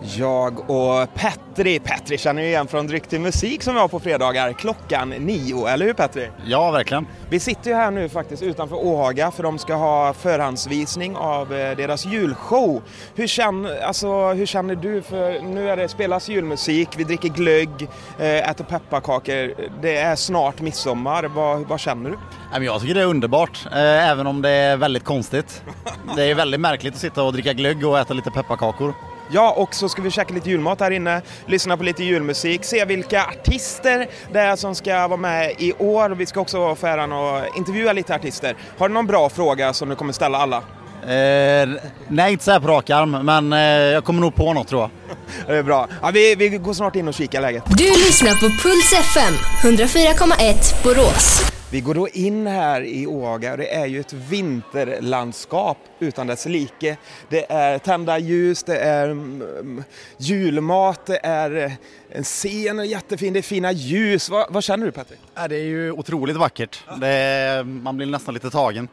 Jag och Petri, Petri känner ju igen från Dryck till musik som vi har på fredagar klockan nio, eller hur Petri? Ja, verkligen. Vi sitter ju här nu faktiskt utanför Åhaga för de ska ha förhandsvisning av eh, deras julshow. Hur känner, alltså, hur känner du? För nu är det spelas julmusik, vi dricker glögg, eh, äter pepparkakor. Det är snart midsommar. Vad, vad känner du? Jag tycker det är underbart, eh, även om det är väldigt konstigt. Det är väldigt märkligt att sitta och dricka glögg och äta lite pepparkakor. Ja, och så ska vi käka lite julmat här inne, lyssna på lite julmusik, se vilka artister det är som ska vara med i år. Vi ska också få äran att intervjua lite artister. Har du någon bra fråga som du kommer ställa alla? Eh, nej, inte så här på rak arm, men eh, jag kommer nog på något tror jag. Det är bra. Ja, vi, vi går snart in och kikar läget. Du lyssnar på Puls FM, 104,1 Borås. Vi går då in här i Åga och det är ju ett vinterlandskap utan dess like. Det är tända ljus, det är mm, julmat, det är en scen, jättefin, det är fina ljus. Vad, vad känner du Patrik? Ja, det är ju otroligt vackert. Det, man blir nästan lite tagen.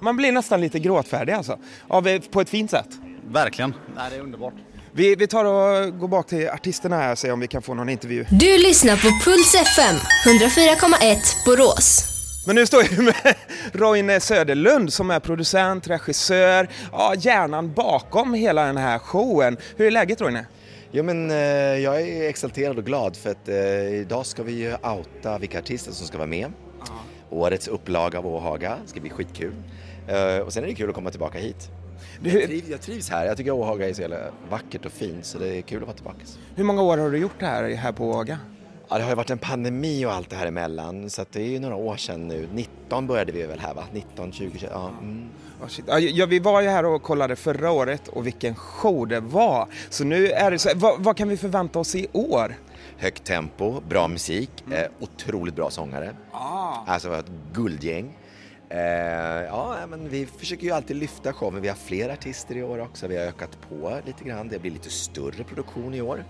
Man blir nästan lite gråtfärdig alltså, av, på ett fint sätt. Verkligen. Det är underbart. Vi, vi tar och går bak till artisterna här och ser om vi kan få någon intervju. Du lyssnar på Puls FM, 104,1 Borås. Men nu står jag med Roine Söderlund som är producent, regissör, ja, hjärnan bakom hela den här showen. Hur är läget Roine? Jo men eh, jag är exalterad och glad för att eh, idag ska vi ju outa vilka artister som ska vara med. Årets upplaga av Åhaga, det ska bli skitkul. Eh, och sen är det kul att komma tillbaka hit. Jag trivs, jag trivs här, jag tycker Åhaga är så jävla vackert och fint så det är kul att vara tillbaka. Hur många år har du gjort det här, här på Åga? Ja, det har ju varit en pandemi och allt det här emellan så det är ju några år sedan nu. 19 började vi väl här va? 19, 20, 20 ja. Mm. Oh. Ja, vi var ju här och kollade förra året och vilken show det var. Så nu är det så vad, vad kan vi förvänta oss i år? Högt tempo, bra musik, eh, otroligt bra sångare. Ah. Alltså ett guldgäng. Eh, ja, men vi försöker ju alltid lyfta showen. Vi har fler artister i år också. Vi har ökat på lite grann. Det blir lite större produktion i år.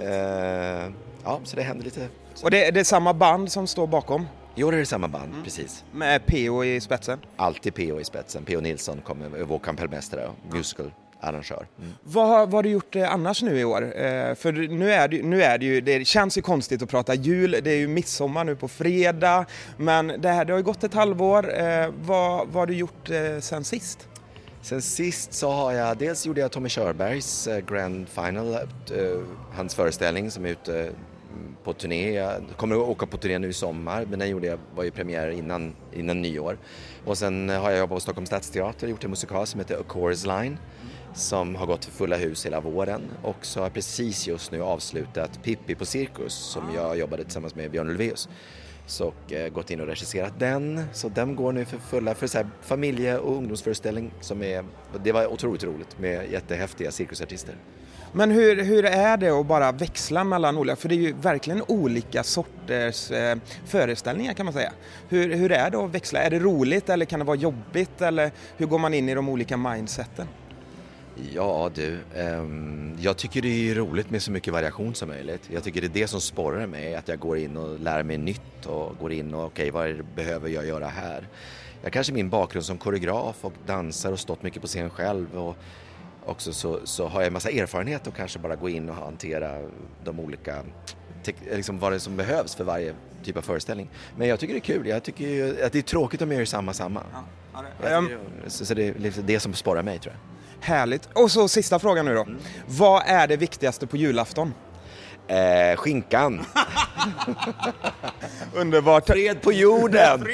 Eh, ja, så det händer lite. Och det, det är samma band som står bakom? I år är det samma band, precis. Med P.O. i spetsen? Alltid P.O. i spetsen. P.O. Nilsson kommer, vår kapellmästare och musicalarrangör. Mm. Vad, har- vad har du gjort eh, annars nu i år? Eh, för nu är, det, nu är det ju, det känns ju konstigt att prata jul, det är ju midsommar nu på fredag, men det, här, det har ju gått ett halvår. Eh, vad, vad har du gjort eh, sen sist? Sen sist så har jag, dels gjorde jag Tommy Körbergs eh, Grand Final, eh, hans föreställning som är ute mm, på turné. Jag kommer att åka på turné nu i sommar men den gjorde jag, var ju premiär innan, innan nyår. Och sen har jag jobbat på Stockholms stadsteater och gjort en musikal som heter A Chorus Line som har gått för fulla hus hela våren och så har jag precis just nu avslutat Pippi på Cirkus som jag jobbade tillsammans med Björn Ulvaeus så, och eh, gått in och regisserat den. Så den går nu för fulla för så här familje och ungdomsföreställning som är, det var otroligt roligt med jättehäftiga cirkusartister. Men hur, hur är det att bara växla mellan olika, för det är ju verkligen olika sorters eh, föreställningar kan man säga. Hur, hur är det att växla? Är det roligt eller kan det vara jobbigt eller hur går man in i de olika mindseten? Ja du, ehm, jag tycker det är roligt med så mycket variation som möjligt. Jag tycker det är det som sporrar mig, att jag går in och lär mig nytt och går in och okej, vad är det- behöver jag göra här? Jag kanske min bakgrund som koreograf och dansare och stått mycket på scen själv och också så, så har jag en massa erfarenhet och kanske bara gå in och hantera de olika, liksom vad det är som behövs för varje typ av föreställning. Men jag tycker det är kul, jag tycker att det är tråkigt om jag gör samma samma. Jag Ehm, Så, så det är det som sporrar mig tror jag. Härligt. Och så sista frågan nu då. Vad är det viktigaste på julafton? Eh, skinkan. Underbart. Fred på jorden!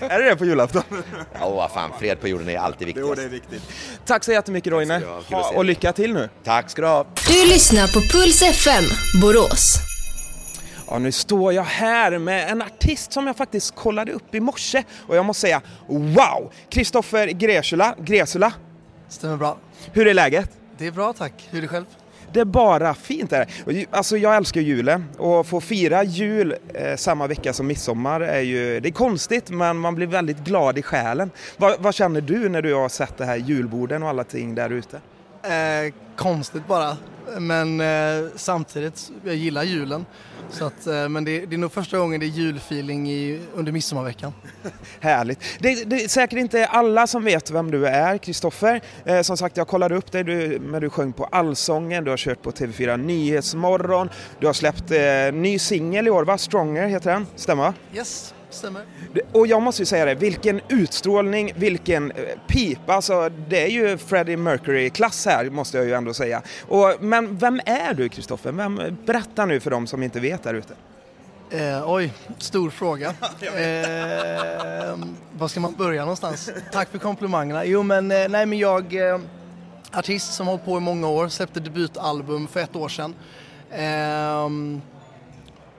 är det det på julafton? Ja, vad fan, fred på jorden är alltid viktigast. är viktigt. Tack så jättemycket Roine. Ha. Och lycka till nu. Tack ska du ha. Du lyssnar på Puls FM, Borås. Ja, nu står jag här med en artist som jag faktiskt kollade upp i morse och jag måste säga wow! Kristoffer Gresula, Gresula, Stämmer bra. hur är läget? Det är bra tack. Hur är det själv? Det är bara fint där. Alltså jag älskar julen och få fira jul eh, samma vecka som midsommar är ju, det är konstigt men man blir väldigt glad i själen. Vad, vad känner du när du har sett det här julborden och alla ting där ute? Eh, konstigt bara. Men eh, samtidigt, jag gillar julen. Så att, eh, men det, det är nog första gången det är julfeeling i, under midsommarveckan. Härligt. Det, det är säkert inte alla som vet vem du är, Kristoffer. Eh, som sagt, jag kollade upp dig du, när du sjöng på Allsången, du har kört på TV4 Nyhetsmorgon, du har släppt eh, ny singel i år, va? Stronger heter den, stämmer? Yes, stämmer. Och jag måste ju säga det, vilken utstrålning, vilken eh, pipa, alltså det är ju Freddie Mercury-klass här måste jag ju ändå säga. Och, men vem är du Kristoffer? Vem- Berätta nu för dem som inte vet där ute. Eh, oj, stor fråga. Eh, var ska man börja någonstans? Tack för komplimangerna. Jo men, eh, nej men jag, eh, artist som har hållit på i många år, släppte debutalbum för ett år sedan. Eh,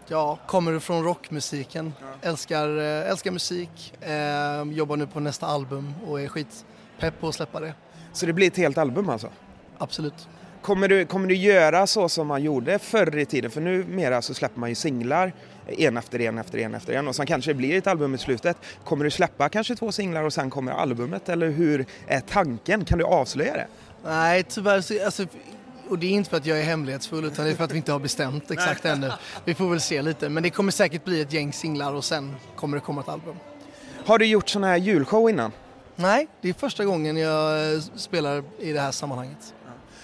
ja, kommer från rockmusiken, älskar, eh, älskar musik, eh, jobbar nu på nästa album och är skitpepp på att släppa det. Så det blir ett helt album alltså? Absolut. Kommer du, kommer du göra så som man gjorde förr i tiden? För numera så släpper man ju singlar en efter en efter en efter en och sen kanske det blir ett album i slutet. Kommer du släppa kanske två singlar och sen kommer albumet eller hur är tanken? Kan du avslöja det? Nej, tyvärr så, alltså, och det är inte för att jag är hemlighetsfull utan det är för att vi inte har bestämt exakt ännu. Vi får väl se lite, men det kommer säkert bli ett gäng singlar och sen kommer det komma ett album. Har du gjort sån här julshow innan? Nej, det är första gången jag eh, spelar i det här sammanhanget.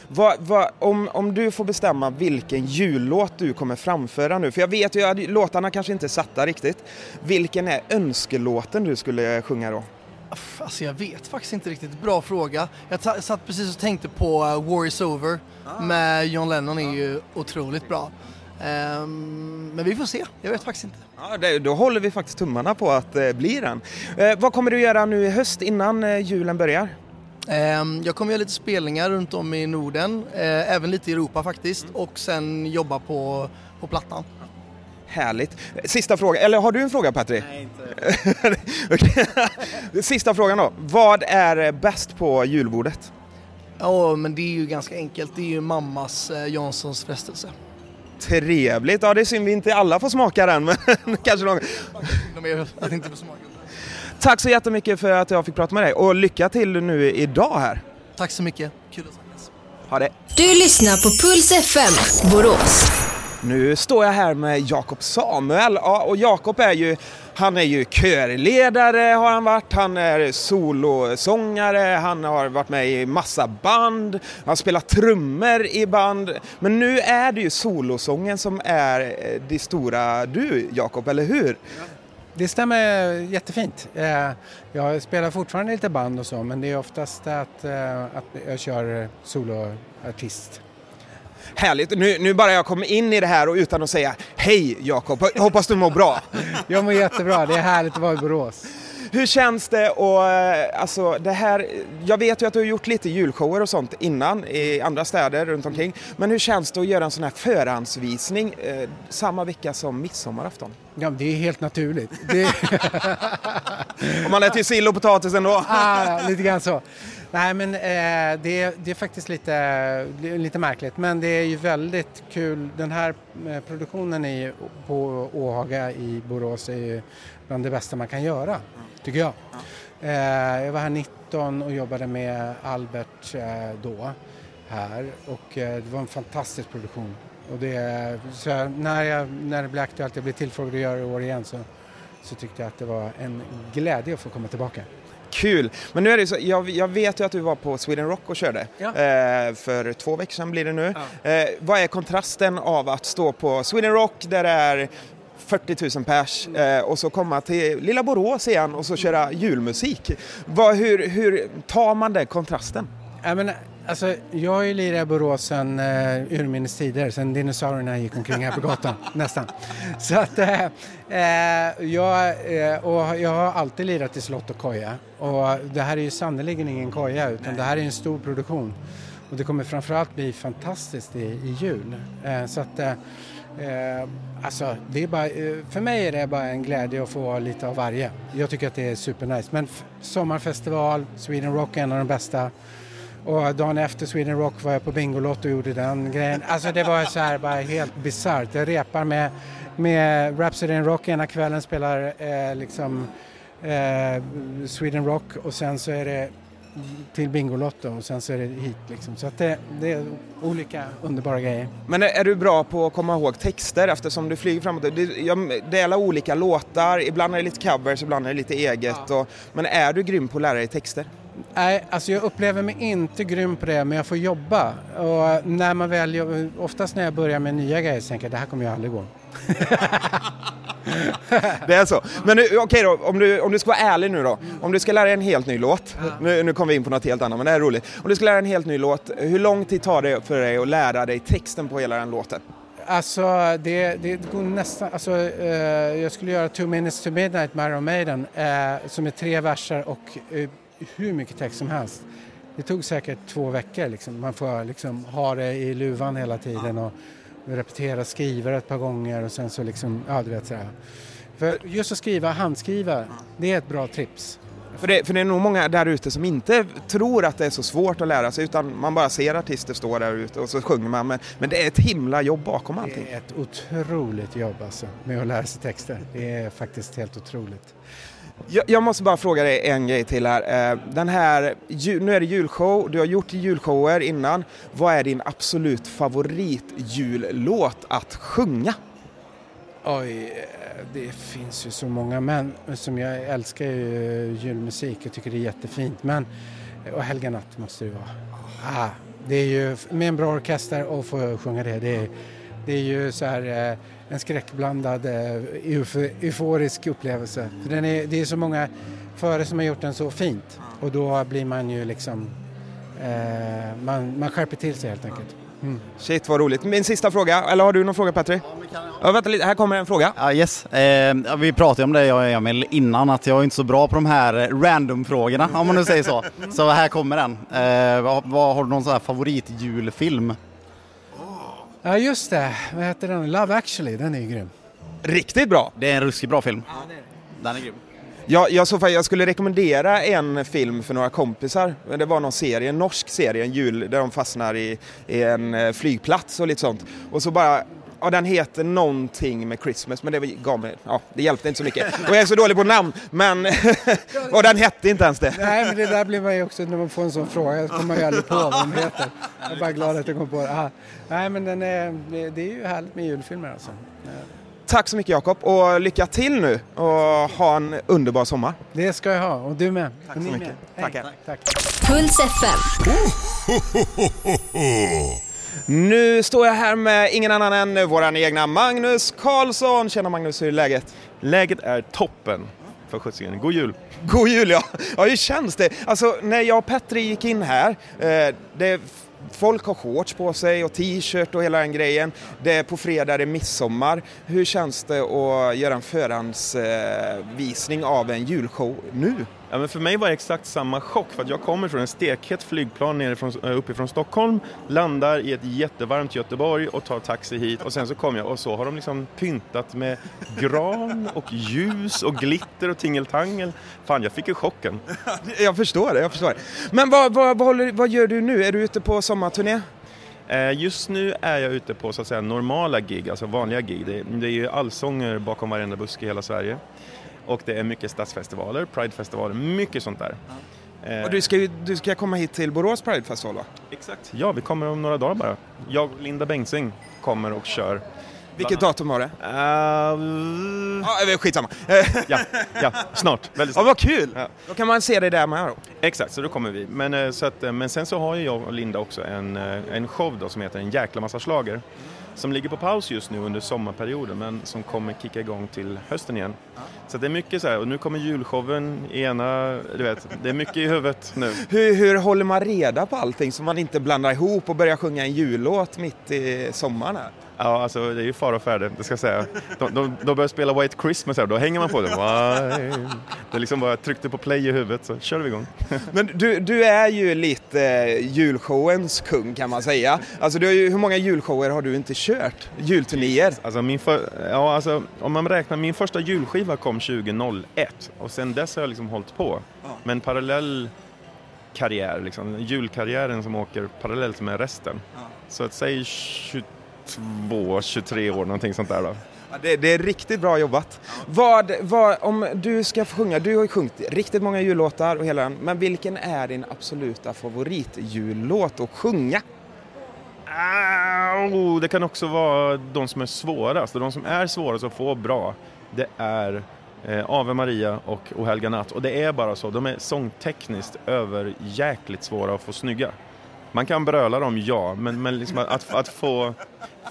Vad, vad, om, om du får bestämma vilken jullåt du kommer framföra nu, för jag vet ju att låtarna kanske inte är satta riktigt. Vilken är önskelåten du skulle sjunga då? Alltså jag vet faktiskt inte riktigt. Bra fråga. Jag satt precis och tänkte på uh, War is over med John Lennon är ju otroligt bra. Ehm, men vi får se. Jag vet faktiskt inte. Ja, det, då håller vi faktiskt tummarna på att det blir den. Eh, vad kommer du göra nu i höst innan eh, julen börjar? Ehm, Jag kommer göra lite spelningar runt om i Norden, eh, även lite i Europa faktiskt och sen jobba på, på plattan. Härligt. Sista fråga, eller har du en fråga Patrik? Nej, inte. Sista frågan då. Vad är bäst på julbordet? Ja, men det är ju ganska enkelt. Det är ju mammas eh, Janssons frestelse. Trevligt. Ja, det är synd vi inte alla får smaka den, men kanske någon. Att inte smaka. Tack så jättemycket för att jag fick prata med dig och lycka till nu idag här. Tack så mycket. Kul att snackas. Ha det. Du lyssnar på Puls FM, Borås. Nu står jag här med Jakob Samuel ja, och Jakob är ju han är ju körledare har han varit, han är solosångare, han har varit med i massa band, han spelar trummor i band. Men nu är det ju solosången som är eh, det stora du Jakob, eller hur? Det stämmer jättefint. Eh, jag spelar fortfarande lite band och så men det är oftast att, eh, att jag kör soloartist. Härligt, nu, nu bara jag kommer in i det här och utan att säga hej Jakob, hoppas du mår bra. Jag mår jättebra, det är härligt att vara i Borås. Hur känns det och eh, alltså det här, jag vet ju att du har gjort lite julshower och sånt innan i andra städer runt omkring. Men hur känns det att göra en sån här förhandsvisning eh, samma vecka som midsommarafton? Ja, det är helt naturligt. Det, Om man äter sill och potatis ändå. ah, lite grann så. Nej men eh, det, det är faktiskt lite, lite märkligt men det är ju väldigt kul. Den här eh, produktionen i, på Åhaga i Borås är ju bland det bästa man kan göra, tycker jag. Eh, jag var här 19 och jobbade med Albert eh, då här och eh, det var en fantastisk produktion. Och det, jag, när, jag, när det blev aktuellt, jag blev tillfrågad att göra det i år igen så, så tyckte jag att det var en glädje att få komma tillbaka. Kul! Men nu är det så, jag, jag vet ju att du var på Sweden Rock och körde. Ja. Eh, för två veckor sedan blir det nu. Eh, vad är kontrasten av att stå på Sweden Rock där det är 40 000 pers eh, och så komma till lilla Borås igen och så köra julmusik. Vad, hur, hur tar man den kontrasten? Ja, men, alltså, jag har ju lirat i Borås sedan uh, urminnes tider, sedan dinosaurierna gick omkring här på gatan, nästan. Så att, eh, eh, jag, eh, och jag har alltid lirat i slott och koja. Och det här är ju sannerligen ingen koja, utan det här är en stor produktion. Och det kommer framförallt bli fantastiskt i, i jul. Eh, så att, eh, alltså, det är bara, eh, för mig är det bara en glädje att få lite av varje. Jag tycker att det är supernice. Men sommarfestival, Sweden Rock är en av de bästa. Och dagen efter Sweden Rock var jag på Bingolotto och gjorde den grejen. Alltså det var så här bara helt bisarrt. Jag repar med, med Rhapsody in Rock ena kvällen, spelar eh, liksom eh, Sweden Rock och sen så är det till Bingolotto och sen så är det hit liksom. Så att det, det är olika underbara grejer. Men är, är du bra på att komma ihåg texter eftersom du flyger framåt? Det, jag, det är alla olika låtar, ibland är det lite covers, ibland är det lite eget. Och, men är du grym på att lära dig texter? Nej, alltså jag upplever mig inte grym på det, men jag får jobba. Och när man väl, oftast när jag börjar med nya grejer så tänker jag det här kommer ju aldrig gå. Det är så. Men okej då, om du, om du ska vara ärlig nu då. Om du ska lära dig en helt ny låt. Nu, nu kommer vi in på något helt annat, men det här är roligt. Om du ska lära dig en helt ny låt, hur lång tid tar det för dig att lära dig texten på hela den låten? Alltså det, det går nästan, alltså eh, jag skulle göra Two minutes to midnight med Iron Maiden eh, som är tre verser och eh, hur mycket text som helst. Det tog säkert två veckor liksom. Man får liksom ha det i luvan hela tiden och repetera, skriva ett par gånger och sen så liksom, ja du vet sådär. För just att skriva, handskriva, det är ett bra tips. För det, för det är nog många där ute som inte tror att det är så svårt att lära sig utan man bara ser artister stå där ute och så sjunger man. Men, men det är ett himla jobb bakom allting. Det är ett otroligt jobb alltså med att lära sig texter. Det är faktiskt helt otroligt. Jag, jag måste bara fråga dig en grej till här. Eh, den här, ju- nu är det julshow, du har gjort julshower innan. Vad är din absolut favoritjullåt att sjunga? Oj, eh, det finns ju så många men som jag älskar ju eh, julmusik och tycker det är jättefint. Men, och Helga natt måste det vara. Ah, det är ju med en bra orkester och få sjunga det. Det är, det är ju så här eh, en skräckblandad eh, eufo- euforisk upplevelse. För den är, det är så många före som har gjort den så fint och då blir man ju liksom eh, man, man skärper till sig helt enkelt. Mm. Shit vad roligt. Min sista fråga, eller har du någon fråga Petri? Ja, vänta lite, här kommer en fråga. Ja, yes. Eh, ja, vi pratade ju om det jag och Emil innan att jag är inte så bra på de här eh, random-frågorna om man nu säger så. Så här kommer den. Eh, vad, vad, har du någon sån här favoritjulfilm? Ja just det, vad heter den? Love actually, den är ju grym. Riktigt bra! Det är en ruskigt bra film. Den är grym. Jag, jag, så, jag skulle rekommendera en film för några kompisar. Det var någon serie, en norsk serie, en jul, där de fastnar i, i en eh, flygplats och lite sånt. Och så bara, ja den heter någonting med Christmas, men det gav mig, ja det hjälpte inte så mycket. Och jag är så dålig på namn, men, och den hette inte ens det. Nej men det där blir man ju också, när man får en sån fråga så kommer man ju aldrig på vad den heter. Jag är bara glad att jag kom på det. Aha. Nej men den är, det, är ju härligt med julfilmer alltså. Tack så mycket Jakob och lycka till nu och ha en underbar sommar. Det ska jag ha och du med. Tack så mycket. med. Hej. Tackar. Tack. Puls FM. Nu står jag här med ingen annan än våran egna Magnus Karlsson. Tjena Magnus, hur är läget? Läget är toppen för sjuttsingen. God jul! God jul ja! Ja, hur känns det? Alltså när jag och Petri gick in här, eh, det, folk har shorts på sig och t-shirt och hela den grejen. Det är på fredag, det är midsommar. Hur känns det att göra en förhandsvisning av en julshow nu? Ja, men för mig var det exakt samma chock för att jag kommer från en stekhet flygplan nerifrån, äh, uppifrån Stockholm, landar i ett jättevarmt Göteborg och tar taxi hit och sen så kommer jag och så har de liksom pyntat med gran och ljus och glitter och tingeltangel. Fan, jag fick ju chocken. Jag förstår det, jag förstår det. Men vad, vad, vad, håller, vad gör du nu? Är du ute på sommarturné? Eh, Just nu är jag ute på så att säga normala gig, alltså vanliga gig. Det, det är ju allsånger bakom varenda buske i hela Sverige. Och det är mycket stadsfestivaler, pridefestivaler, mycket sånt där. Eh, Och du ska ju du ska komma hit till Borås Pride Festival va? Exakt. Ja, vi kommer om några dagar bara. Jag och Linda Bengtzing kommer och kör. Vilket datum var det? Uh, Ja, eh, skitsamma. ja, ja, snart. Väldigt snart. vad kul! Ja. Då kan man se dig där med då. Exakt, så då kommer vi. Men, eh, så att, men sen så har ju jag och Linda också en, en show då som heter En jäkla massa schlager Som ligger på paus just nu under sommarperioden men som kommer kicka igång till hösten igen. Så det är mycket så här, och nu kommer julshowen i ena, du vet, det är mycket i huvudet nu. Hur, hur håller man reda på allting så man inte blandar ihop och börjar sjunga en jullåt mitt i sommaren här? Ja, alltså det är ju fara och färde, det ska jag säga. De, de, de börjar spela White Christmas här, då hänger man på det. Why? Det är liksom bara, tryckte på play i huvudet så kör vi igång. Men du, du är ju lite eh, julshowens kung kan man säga. Alltså du har ju, hur många julshower har du inte kört? Julturnéer? Alltså min för, ja, alltså, om man räknar, min första julskiva kom 2001 och sen dess har jag liksom hållit på. med en parallell karriär, liksom, julkarriären som åker parallellt med resten. Så att säg 22, 23 år, någonting sånt där då. Ja, det, det är riktigt bra jobbat. Vad, vad, om du ska få sjunga, du har ju sjungit riktigt många jullåtar och hela den, men vilken är din absoluta favoritjullåt att sjunga? Oh, det kan också vara de som är svårast och de som är svårast att få bra det är eh, Ave Maria och O helga natt och det är bara så, de är sångtekniskt över jäkligt svåra att få snygga. Man kan bröla dem, ja, men, men liksom att, att få,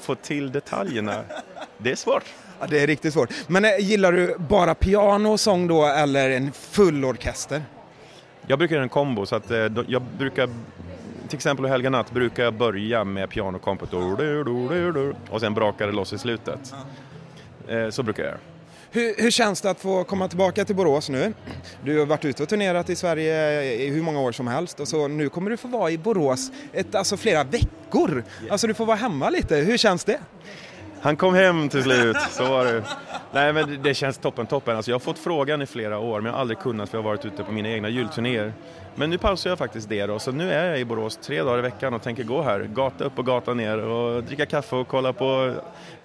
få till detaljerna, det är svårt. Ja, det är riktigt svårt. Men eh, gillar du bara piano och sång då eller en full orkester? Jag brukar göra en kombo så att eh, jag brukar till exempel Helga natt brukar jag börja med pianokompet och sen brakar det loss i slutet. Eh, Så brukar jag göra. Hur, hur känns det att få komma tillbaka till Borås nu? Du har varit ute och turnerat i Sverige i hur många år som helst och så nu kommer du få vara i Borås ett, alltså flera veckor. Alltså du får vara hemma lite. Hur känns det? Han kom hem till slut, så var det. Nej men det- känns toppen, toppen. Alltså jag har fått frågan i flera år men jag har aldrig kunnat för jag har varit ute på mina egna julturnéer. Men nu pausar jag faktiskt det då, så nu är jag i Borås tre dagar i veckan och tänker gå här, gata upp och gata ner och dricka kaffe och kolla på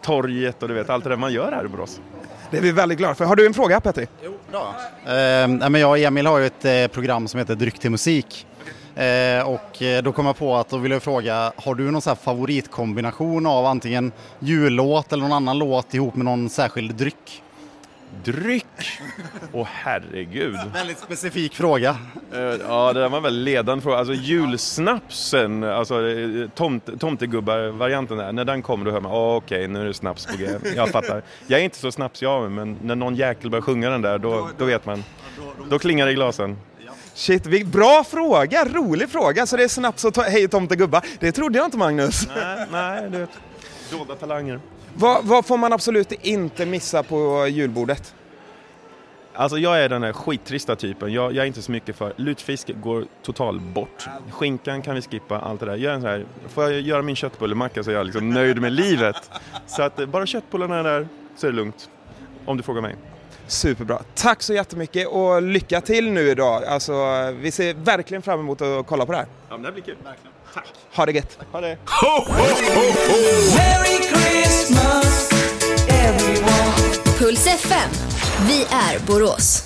torget och du vet allt det där man gör här i Borås. Det är vi väldigt glada för. Har du en fråga Petri? Eh, men jag och Emil har ju ett eh, program som heter Dryck till musik. Eh, och eh, då kom jag på att då vill jag fråga, har du någon så här favoritkombination av antingen jullåt eller någon annan låt ihop med någon särskild dryck? Dryck! Åh herregud. Väldigt specifik fråga. Eh, Ja, det där var väl ledande fråga. Alltså julsnapsen, alltså eh, tomt, tomtegubbar-varianten där, när den kommer då hör man, oh, okej nu är det snaps på g. Jag fattar. Jag är inte så snapsig av mig, men när någon jäkel börjar sjunga den där, då, då vet man. Då klingar det i glasen. Shit, bra fråga! Rolig fråga. Så det är snaps och to- hej tomtegubbar. Det trodde jag inte Magnus. Nej, nej, du vet. Dolda talanger. Vad, vad får man absolut inte missa på julbordet? Alltså jag är den här skittrista typen. Jag, jag är inte så mycket för... Lutfisk går total bort. Skinkan kan vi skippa, allt det där. Gör en så här, får jag göra min köttbullemacka så är jag liksom nöjd med livet. Så att bara köttbullarna är där så är det lugnt. Om du frågar mig. Superbra. Tack så jättemycket och lycka till nu idag. Alltså, vi ser verkligen fram emot att kolla på det här. Ja, men det här blir kul. Tack. Ha det gött! Ha det. Merry Christmas everyone Puls FM. Vi är Borås.